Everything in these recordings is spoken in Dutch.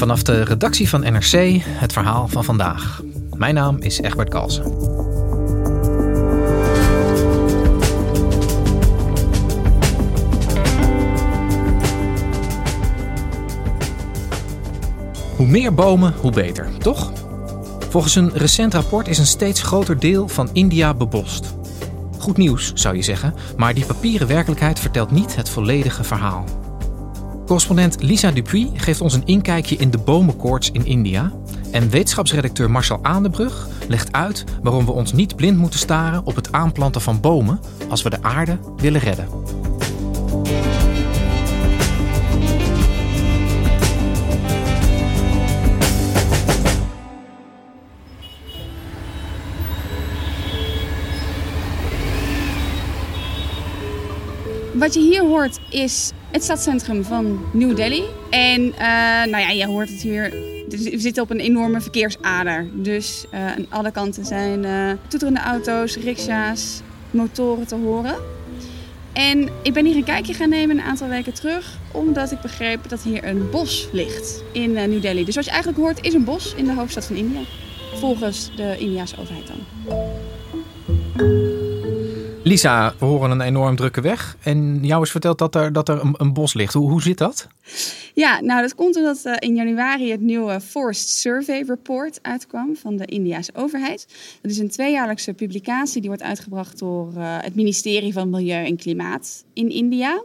Vanaf de redactie van NRC het verhaal van vandaag. Mijn naam is Egbert Kalsen. Hoe meer bomen, hoe beter, toch? Volgens een recent rapport is een steeds groter deel van India bebost. Goed nieuws, zou je zeggen, maar die papieren werkelijkheid vertelt niet het volledige verhaal. Correspondent Lisa Dupuy geeft ons een inkijkje in de bomenkoorts in India. En wetenschapsredacteur Marcel Aandebrug legt uit waarom we ons niet blind moeten staren op het aanplanten van bomen als we de aarde willen redden. Wat je hier hoort is het stadscentrum van New Delhi. En eh, nou ja, je hoort het hier. We zitten op een enorme verkeersader. Dus uh, aan alle kanten zijn uh, toeterende auto's, riksja's, motoren te horen. En ik ben hier een kijkje gaan nemen een aantal weken terug, omdat ik begreep dat hier een bos ligt in New Delhi. Dus wat je eigenlijk hoort is een bos in de hoofdstad van India. Volgens de Indiaanse overheid dan. Lisa, we horen een enorm drukke weg. En jou is verteld dat er, dat er een, een bos ligt. Hoe, hoe zit dat? Ja, nou dat komt omdat uh, in januari het nieuwe Forest Survey Report uitkwam van de Indiase overheid. Dat is een tweejaarlijkse publicatie die wordt uitgebracht door uh, het ministerie van Milieu en Klimaat in India.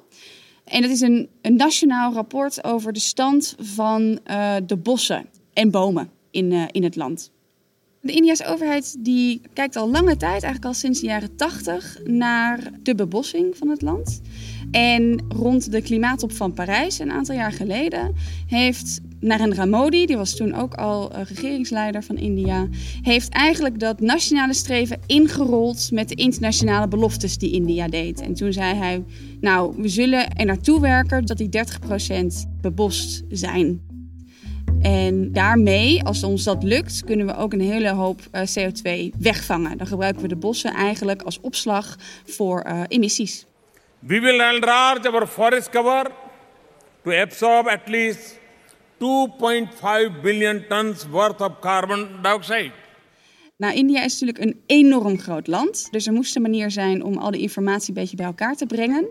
En dat is een, een nationaal rapport over de stand van uh, de bossen en bomen in, in het land. De Indiase overheid die kijkt al lange tijd, eigenlijk al sinds de jaren 80, naar de bebossing van het land. En rond de klimaattop van Parijs, een aantal jaar geleden, heeft Narendra Modi, die was toen ook al regeringsleider van India, heeft eigenlijk dat nationale streven ingerold met de internationale beloftes die India deed. En toen zei hij, nou, we zullen er naartoe werken dat die 30% bebost zijn. En daarmee, als ons dat lukt, kunnen we ook een hele hoop uh, CO2 wegvangen. Dan gebruiken we de bossen eigenlijk als opslag voor uh, emissies. We will enlarge our forest cover to absorb at least 2.5 billion tons worth of carbon dioxide. Nou, India is natuurlijk een enorm groot land. Dus er moest een manier zijn om al die informatie een beetje bij elkaar te brengen.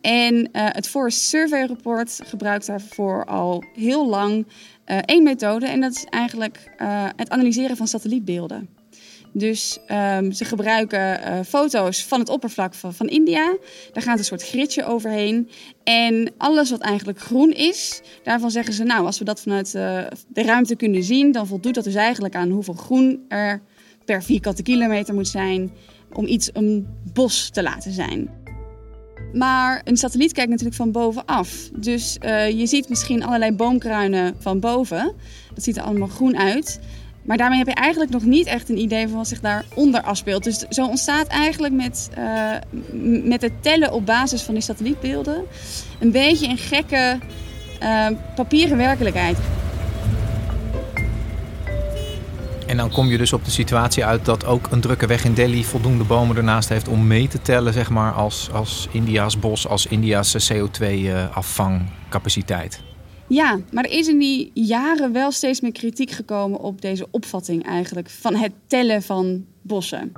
En uh, het Forest Survey Report gebruikt daarvoor al heel lang uh, één methode. En dat is eigenlijk uh, het analyseren van satellietbeelden. Dus um, ze gebruiken foto's van het oppervlak van, van, India. Daar gaat een soort gridje overheen. En alles wat eigenlijk groen is, daarvan zeggen ze... nou, als we dat vanuit de ruimte kunnen zien... dan voldoet dat dus eigenlijk aan hoeveel groen er per vierkante kilometer moet zijn... om iets een bos te laten zijn. Maar een satelliet kijkt natuurlijk van bovenaf. Dus uh, je ziet misschien allerlei boomkruinen van boven. Dat ziet er allemaal groen uit. Maar daarmee heb je eigenlijk nog niet echt een idee van wat zich daaronder afspeelt. Dus zo ontstaat eigenlijk met, uh, met het tellen op basis van die satellietbeelden een beetje een gekke uh, papieren werkelijkheid. En dan kom je dus op de situatie uit dat ook een drukke weg in Delhi voldoende bomen ernaast heeft om mee te tellen, zeg maar, als, als India's bos, als India's CO2-afvangcapaciteit. Ja, maar er is in die jaren wel steeds meer kritiek gekomen op deze opvatting eigenlijk van het tellen van bossen.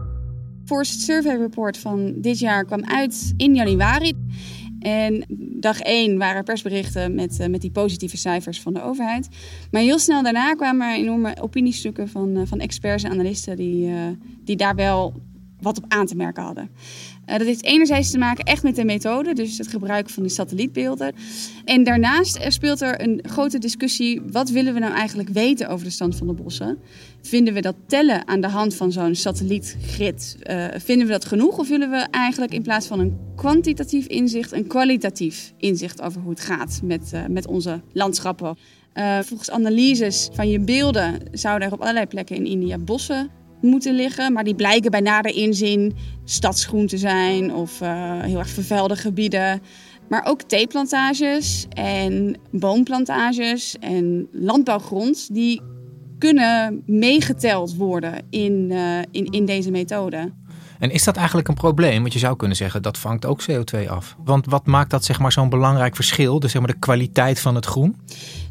Forest Survey Report van dit jaar kwam uit in januari. En dag één waren er persberichten met, uh, met die positieve cijfers van de overheid. Maar heel snel daarna kwamen er enorme opiniestukken van, uh, van experts en analisten die, uh, die daar wel wat op aan te merken hadden. Uh, dat heeft enerzijds te maken echt met de methode, dus het gebruik van de satellietbeelden. En daarnaast er speelt er een grote discussie: wat willen we nou eigenlijk weten over de stand van de bossen? Vinden we dat tellen aan de hand van zo'n satellietgrid? Uh, vinden we dat genoeg of willen we eigenlijk in plaats van een kwantitatief inzicht een kwalitatief inzicht over hoe het gaat met, met onze landschappen? volgens analyses van je beelden zouden er op allerlei plekken in India bossen moeten liggen. Maar die blijken bij nader inzien stadsgroen te zijn of uh, heel erg vervuilde gebieden. Maar ook theeplantages en boomplantages en landbouwgrond... die kunnen meegeteld worden in, uh, in, in deze methode. En is dat eigenlijk een probleem? Want je zou kunnen zeggen dat vangt ook CO2 af. Want wat maakt dat zeg maar, zo'n belangrijk verschil? Dus zeg maar de kwaliteit van het groen?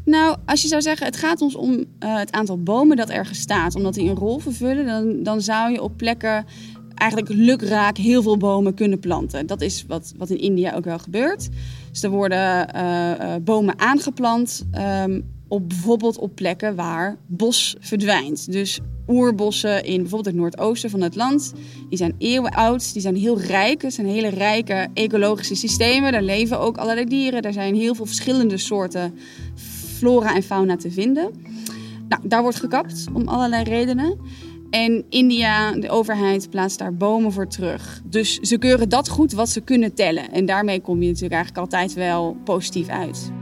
Nou, als je zou zeggen, het gaat ons om uh, het aantal bomen dat ergens staat, omdat die een rol vervullen, dan, dan zou je op plekken eigenlijk lukraak heel veel bomen kunnen planten. Dat is wat, wat in India ook wel gebeurt. Dus er worden uh, uh, bomen aangeplant um, op bijvoorbeeld op plekken waar bos verdwijnt. Dus oerbossen in bijvoorbeeld het noordoosten van het land. Die zijn eeuwen oud, die zijn heel rijk. Het zijn hele rijke ecologische systemen. Daar leven ook allerlei dieren. Er zijn heel veel verschillende soorten flora en fauna te vinden. Nou, daar wordt gekapt om allerlei redenen. En India, de overheid, plaatst daar bomen voor terug. Dus ze keuren dat goed wat ze kunnen tellen. En daarmee kom je natuurlijk eigenlijk altijd wel positief uit.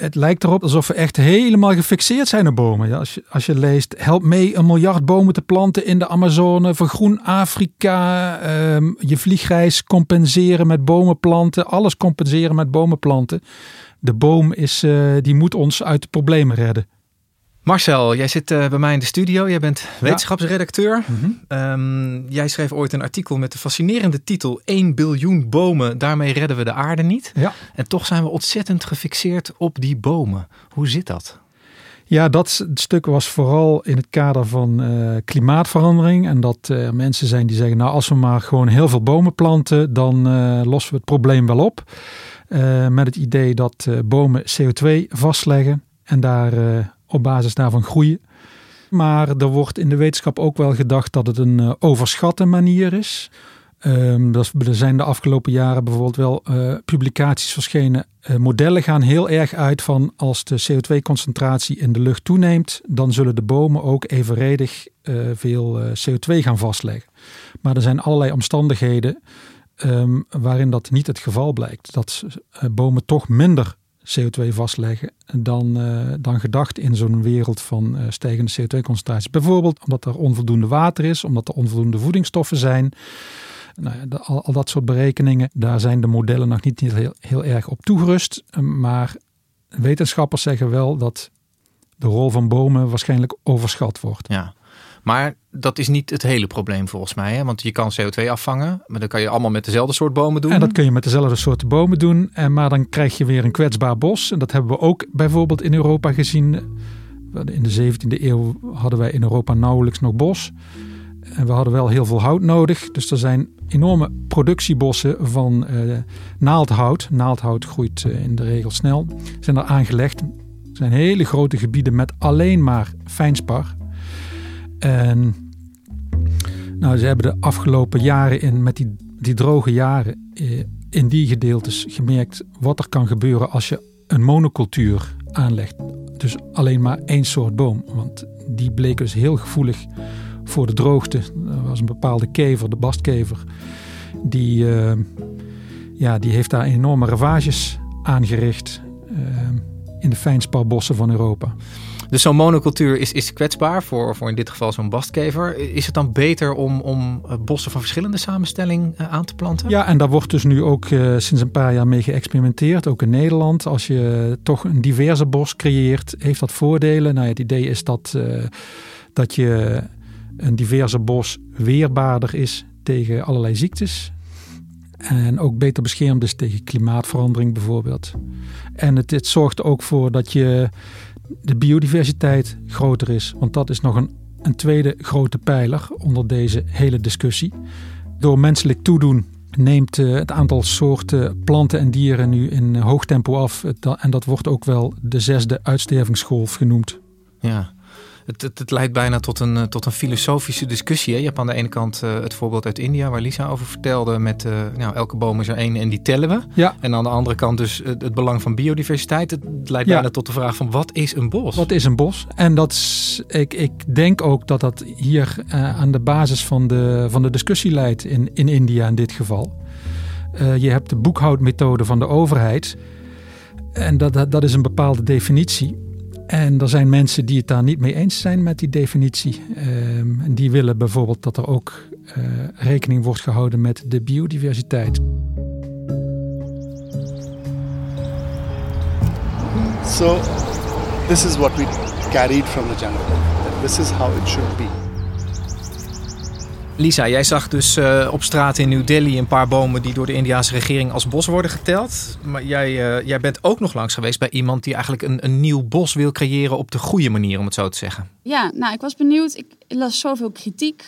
Het lijkt erop alsof we echt helemaal gefixeerd zijn op bomen. Ja, als, je, als je leest, help mee een miljard bomen te planten in de Amazone, vergroen Afrika, um, je vliegreis compenseren met bomen planten, alles compenseren met bomen planten. De boom is, uh, die moet ons uit de problemen redden. Marcel, jij zit uh, bij mij in de studio. Jij bent wetenschapsredacteur. Mm -hmm. um, jij schreef ooit een artikel met de fascinerende titel 1 biljoen bomen, daarmee redden we de aarde niet. Ja. En toch zijn we ontzettend gefixeerd op die bomen. Hoe zit dat? Ja, dat stuk was vooral in het kader van uh, klimaatverandering. En dat er uh, mensen zijn die zeggen, nou als we maar gewoon heel veel bomen planten, dan uh, lossen we het probleem wel op. met het idee dat bomen CO2 vastleggen en daar op basis daarvan groeien. Maar er wordt in de wetenschap ook wel gedacht dat het een uh, overschatte manier is. Um, dat er zijn de afgelopen jaren bijvoorbeeld wel uh, publicaties verschenen. Uh, modellen gaan heel erg uit van als de CO2-concentratie in de lucht toeneemt, dan zullen de bomen ook evenredig veel CO2 gaan vastleggen. Maar er zijn allerlei omstandigheden um, waarin dat niet het geval blijkt. Dat bomen toch minder CO2 vastleggen dan, uh, dan gedacht in zo'n wereld van uh, stijgende CO2-concentraties. Bijvoorbeeld omdat er onvoldoende water is, omdat er onvoldoende voedingsstoffen zijn. Nou al, al, dat soort berekeningen, daar zijn de modellen nog niet heel, heel erg op toegerust. Maar wetenschappers zeggen wel dat de rol van bomen waarschijnlijk overschat wordt. Ja. Maar dat is niet het hele probleem volgens mij. Hè? Want je kan CO2 afvangen, maar dan kan je allemaal met dezelfde soort bomen doen. En dat kun je met dezelfde soorten bomen doen. En, maar dan krijg je weer een kwetsbaar bos. En dat hebben we ook bijvoorbeeld in Europa gezien. In de 17e eeuw hadden wij in Europa nauwelijks nog bos. En we hadden wel heel veel hout nodig. Dus er zijn enorme productiebossen van uh, naaldhout. Naaldhout groeit uh, in de regel snel. Zijn er aangelegd. Er zijn hele grote gebieden met alleen maar fijnspar. En nou, ze hebben de afgelopen jaren in, met die, die droge jaren eh, in die gedeeltes gemerkt wat er kan gebeuren als je een monocultuur aanlegt. Dus alleen maar één soort boom. Want die bleek dus heel gevoelig voor de droogte. Er was een bepaalde kever, de bastkever. Die, uh, ja, die heeft daar enorme ravages aangericht uh, in de fijnsparbossen van Europa. Dus zo'n monocultuur is, is kwetsbaar voor, voor in dit geval zo'n bastkever. Is het dan beter om, om bossen van verschillende samenstelling aan te planten? Ja, en daar wordt dus nu ook uh, sinds een paar jaar mee geëxperimenteerd. Ook in Nederland. Als je toch een diverse bos creëert, heeft dat voordelen. Nou, het idee is dat, dat je een diverse bos weerbaarder is tegen allerlei ziektes. En ook beter beschermd is tegen klimaatverandering bijvoorbeeld. En het, het zorgt ook voor dat je de biodiversiteit groter is. Want dat is nog een een tweede grote pijler onder deze hele discussie. Door menselijk toedoen neemt eh, het aantal soorten planten en dieren nu in hoog tempo af. En dat wordt ook wel de zesde uitstervingsgolf genoemd. Ja, het, het, het, leidt bijna tot een, eh, tot een filosofische discussie. Hè? Je hebt aan de ene kant uh, het voorbeeld uit India, waar Lisa over vertelde. Met uh, nou, elke boom is er één en die tellen we. Ja. En aan de andere kant dus het, het belang van biodiversiteit. Het leidt ja. bijna tot de vraag van wat is een bos? Wat is een bos? En dat is, ik, ik denk ook dat dat hier aan de basis van de, van de discussie leidt in, in India in dit geval. je hebt de boekhoudmethode van de overheid. En dat, dat, dat is een bepaalde definitie. En er zijn mensen die het daar niet mee eens zijn met die definitie. Um, en die willen bijvoorbeeld dat er ook uh, rekening wordt gehouden met de biodiversiteit. So, this is what we carried from the jungle. This is how it should be. Lisa, jij zag dus uh, op straat in New Delhi een paar bomen die door de Indiaanse regering als bos worden geteld. Maar jij, uh, jij bent ook nog langs geweest bij iemand die eigenlijk een, een nieuw bos wil creëren op de goede manier, om het zo te zeggen. Ja, nou, ik was benieuwd. Ik las zoveel kritiek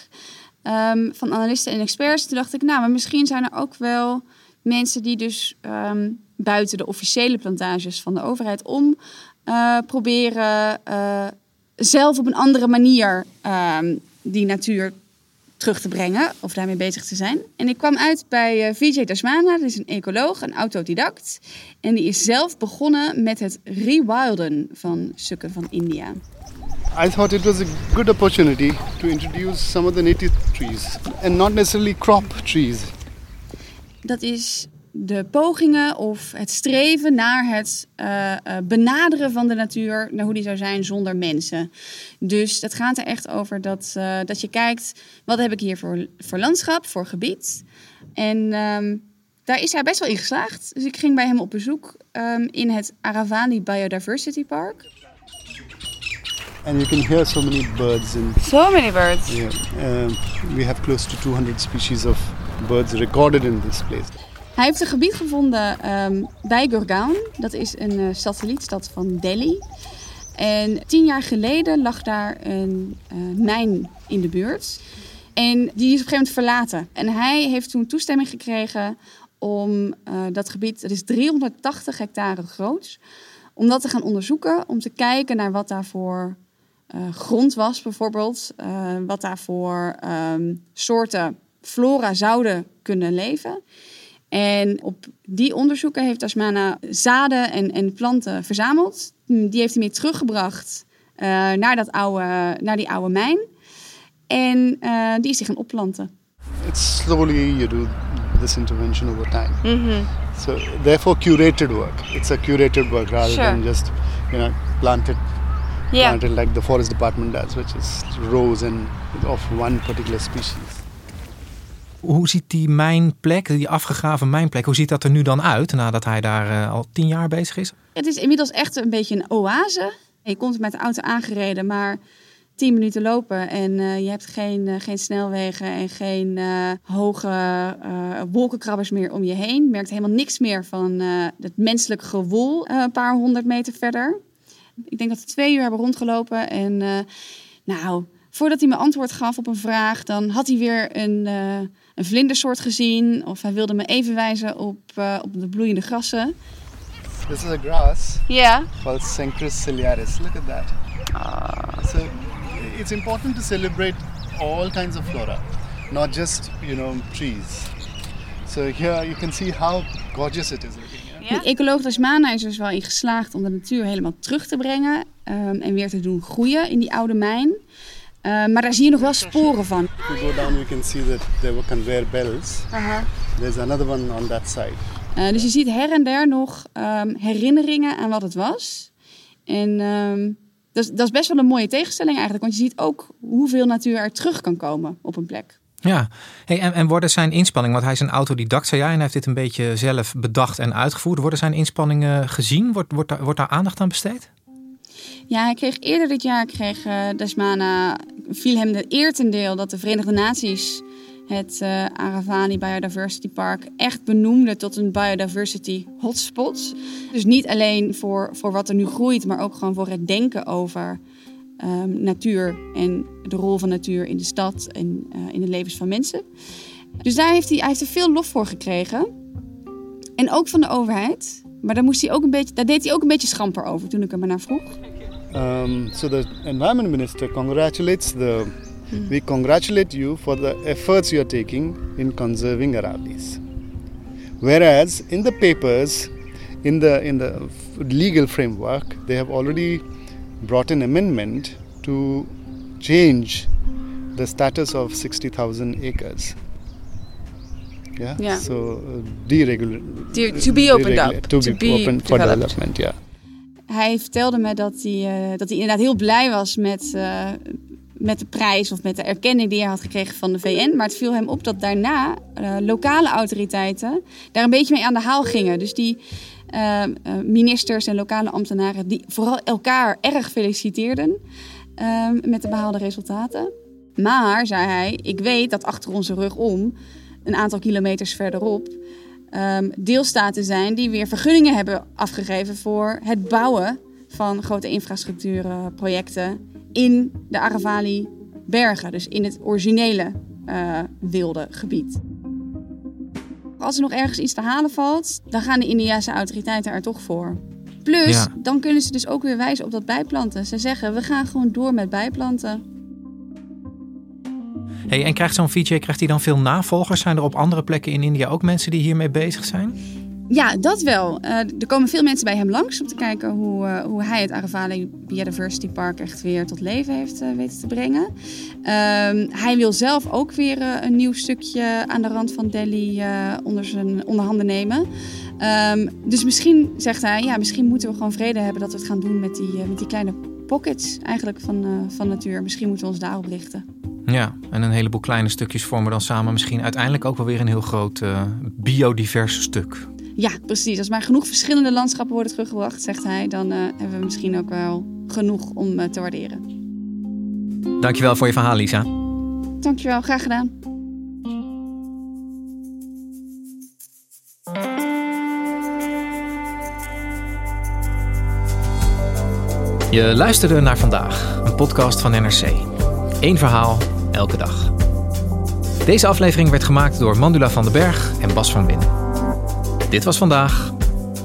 um, van analisten en experts. Toen dacht ik, nou, maar misschien zijn er ook wel mensen die dus um, buiten de officiële plantages van de overheid om uh, proberen zelf op een andere manier um, die natuur terug te brengen of daarmee bezig te zijn. En ik kwam uit bij uh, Vijay Dasmana, dat is een ecoloog, een autodidact. En die is zelf begonnen met het rewilden van stukken van India. I thought it was a good opportunity to introduce some of the native trees and not necessarily crop trees. Dat is de pogingen of het streven naar het uh, uh, benaderen van de natuur, naar hoe die zou zijn zonder mensen. Dus het gaat er echt over dat, uh, dat je kijkt, wat heb ik hier voor, voor landschap, voor gebied. En um, daar is hij best wel in geslaagd. Dus ik ging bij hem op bezoek um, in het Aravali Biodiversity Park. And you can hear so many birds. In, so many birds. Yeah, um, we have close to 200 species of birds recorded in this place. Hij heeft een gebied gevonden um, bij Gurgaon. Dat is een uh, satellietstad van Delhi. En tien jaar geleden lag daar een uh, mijn in de buurt. En die is op een gegeven moment verlaten. En hij heeft toen toestemming gekregen om uh, dat gebied, dat is 380 hectare groot, om dat te gaan onderzoeken. Om te kijken naar wat daarvoor grond was, bijvoorbeeld. wat daarvoor um, soorten flora zouden kunnen leven. En op die onderzoeken heeft Asmana zaden en, en planten verzameld. Die heeft hij mee teruggebracht uh, naar, dat oude, naar die oude mijn. En uh, die is zich gaan opplanten. It's slowly you do this intervention over time. Mm -hmm. So therefore curated work. It's a curated work rather sure. than just you know planted yeah. planted like the forest department does, which is rows and of one particular species. Hoe ziet die mijnplek, die afgegraven mijnplek, hoe ziet dat er nu dan uit nadat hij daar uh, al tien jaar bezig is? Het is inmiddels echt een beetje een oase. Je komt met de auto aangereden, maar tien minuten lopen en uh, je hebt geen, uh, geen snelwegen en geen hoge wolkenkrabbers meer om je heen. Je merkt helemaal niks meer van het menselijk gewoel een paar honderd meter verder. Ik denk dat we twee uur hebben rondgelopen en nou, voordat hij me antwoord gaf op een vraag, dan had hij weer een een vlindersoort gezien. Of hij wilde me even wijzen op, uh, op de bloeiende grassen. This is a grass. Yeah. Called Cenchrus ciliaris. Look at that. Ah. So it's important to celebrate all kinds of flora, not just you know trees. So here you can see how gorgeous it is looking. Yeah? De ecoloog Dasmana is dus wel in geslaagd om de natuur helemaal terug te brengen um, en weer te doen groeien in die oude mijn. Uh, maar daar zie je nog wel sporen van. If you go down, you can see that there were conveyor belts. Uh -huh. There's another one on that side. Uh, dus je ziet her en der nog um, herinneringen aan wat het was. En um, dat, is, dat is best wel een mooie tegenstelling eigenlijk. Want je ziet ook hoeveel natuur er terug kan komen op een plek. Ja, hey, en, en worden zijn inspanningen, want hij is een autodidact, zei jij, en hij heeft dit een beetje zelf bedacht en uitgevoerd. Worden zijn inspanningen gezien? Wordt, wordt, daar, wordt daar aandacht aan besteed? Ja, hij kreeg eerder dit jaar kreeg uh, Desmana, viel hem de eer deel dat de Verenigde Naties het uh, Aravali Biodiversity Park echt benoemde tot een biodiversity hotspot. Dus niet alleen voor, voor wat er nu groeit, maar ook gewoon voor het denken over ehm, natuur en de rol van natuur in de stad en in de levens van mensen. Dus daar heeft hij, hij heeft er veel lof voor gekregen. En ook van de overheid. Maar daar, moest hij ook een beetje, daar deed hij ook een beetje schamper over toen ik hem naar vroeg. Um, so the environment minister congratulates the. Hmm. We congratulate you for the efforts you are taking in conserving Aravallis. Whereas in the papers, in the in the legal framework, they have already brought an amendment to change the status of 60,000 acres. Yeah. yeah. So uh, deregulate. to be opened up. To, to, be, open for development. Yeah. Hij vertelde me dat hij, uh, dat hij inderdaad heel blij was met, uh, met de prijs of met de erkenning die hij had gekregen van de VN. Maar het viel hem op dat daarna uh, lokale autoriteiten daar een beetje mee aan de haal gingen. Dus die ministers en lokale ambtenaren die vooral elkaar erg feliciteerden met de behaalde resultaten. Maar, zei hij, ik weet dat achter onze rug om een aantal kilometers verderop um, deelstaten zijn die weer vergunningen hebben afgegeven voor het bouwen van grote infrastructuurprojecten in de Aravali bergen, dus in het originele uh, wilde gebied. Als er nog ergens iets te halen valt, dan gaan de Indiase autoriteiten er toch voor. Plus, dan kunnen ze dus ook weer wijzen op dat bijplanten. Ze zeggen, we gaan gewoon door met bijplanten. Hey, en krijgt zo'n VJ krijgt hij dan veel navolgers? Zijn er op andere plekken in India ook mensen die hiermee bezig zijn? Ja, dat wel. Uh, er komen veel mensen bij hem langs om te kijken hoe, uh, hoe hij het Aravali Biodiversity Park echt weer tot leven heeft uh, weten te brengen. Um, hij wil zelf ook weer een nieuw stukje aan de rand van Delhi onder zijn onderhanden nemen. Um, dus misschien zegt hij, ja, misschien moeten we gewoon vrede hebben dat we het gaan doen met die, met die kleine pockets eigenlijk van, van natuur. Misschien moeten we ons daarop richten. Ja, en een heleboel kleine stukjes vormen dan samen misschien uiteindelijk ook wel weer een heel groot uh, biodivers stuk. Ja, precies. Als maar genoeg verschillende landschappen worden teruggebracht, zegt hij, dan uh, hebben we misschien ook wel genoeg om uh, te waarderen. Dankjewel voor je verhaal, Lisa. Dankjewel, graag gedaan. Je luisterde naar vandaag, een podcast van NRC. Eén verhaal, elke dag. Deze aflevering werd gemaakt door Mandula van den Berg en Bas van Win. Dit was vandaag.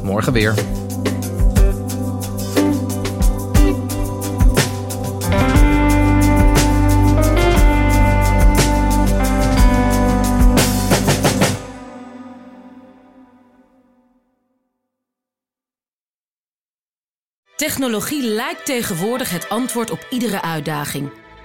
Morgen weer. Technologie lijkt tegenwoordig het antwoord op iedere uitdaging.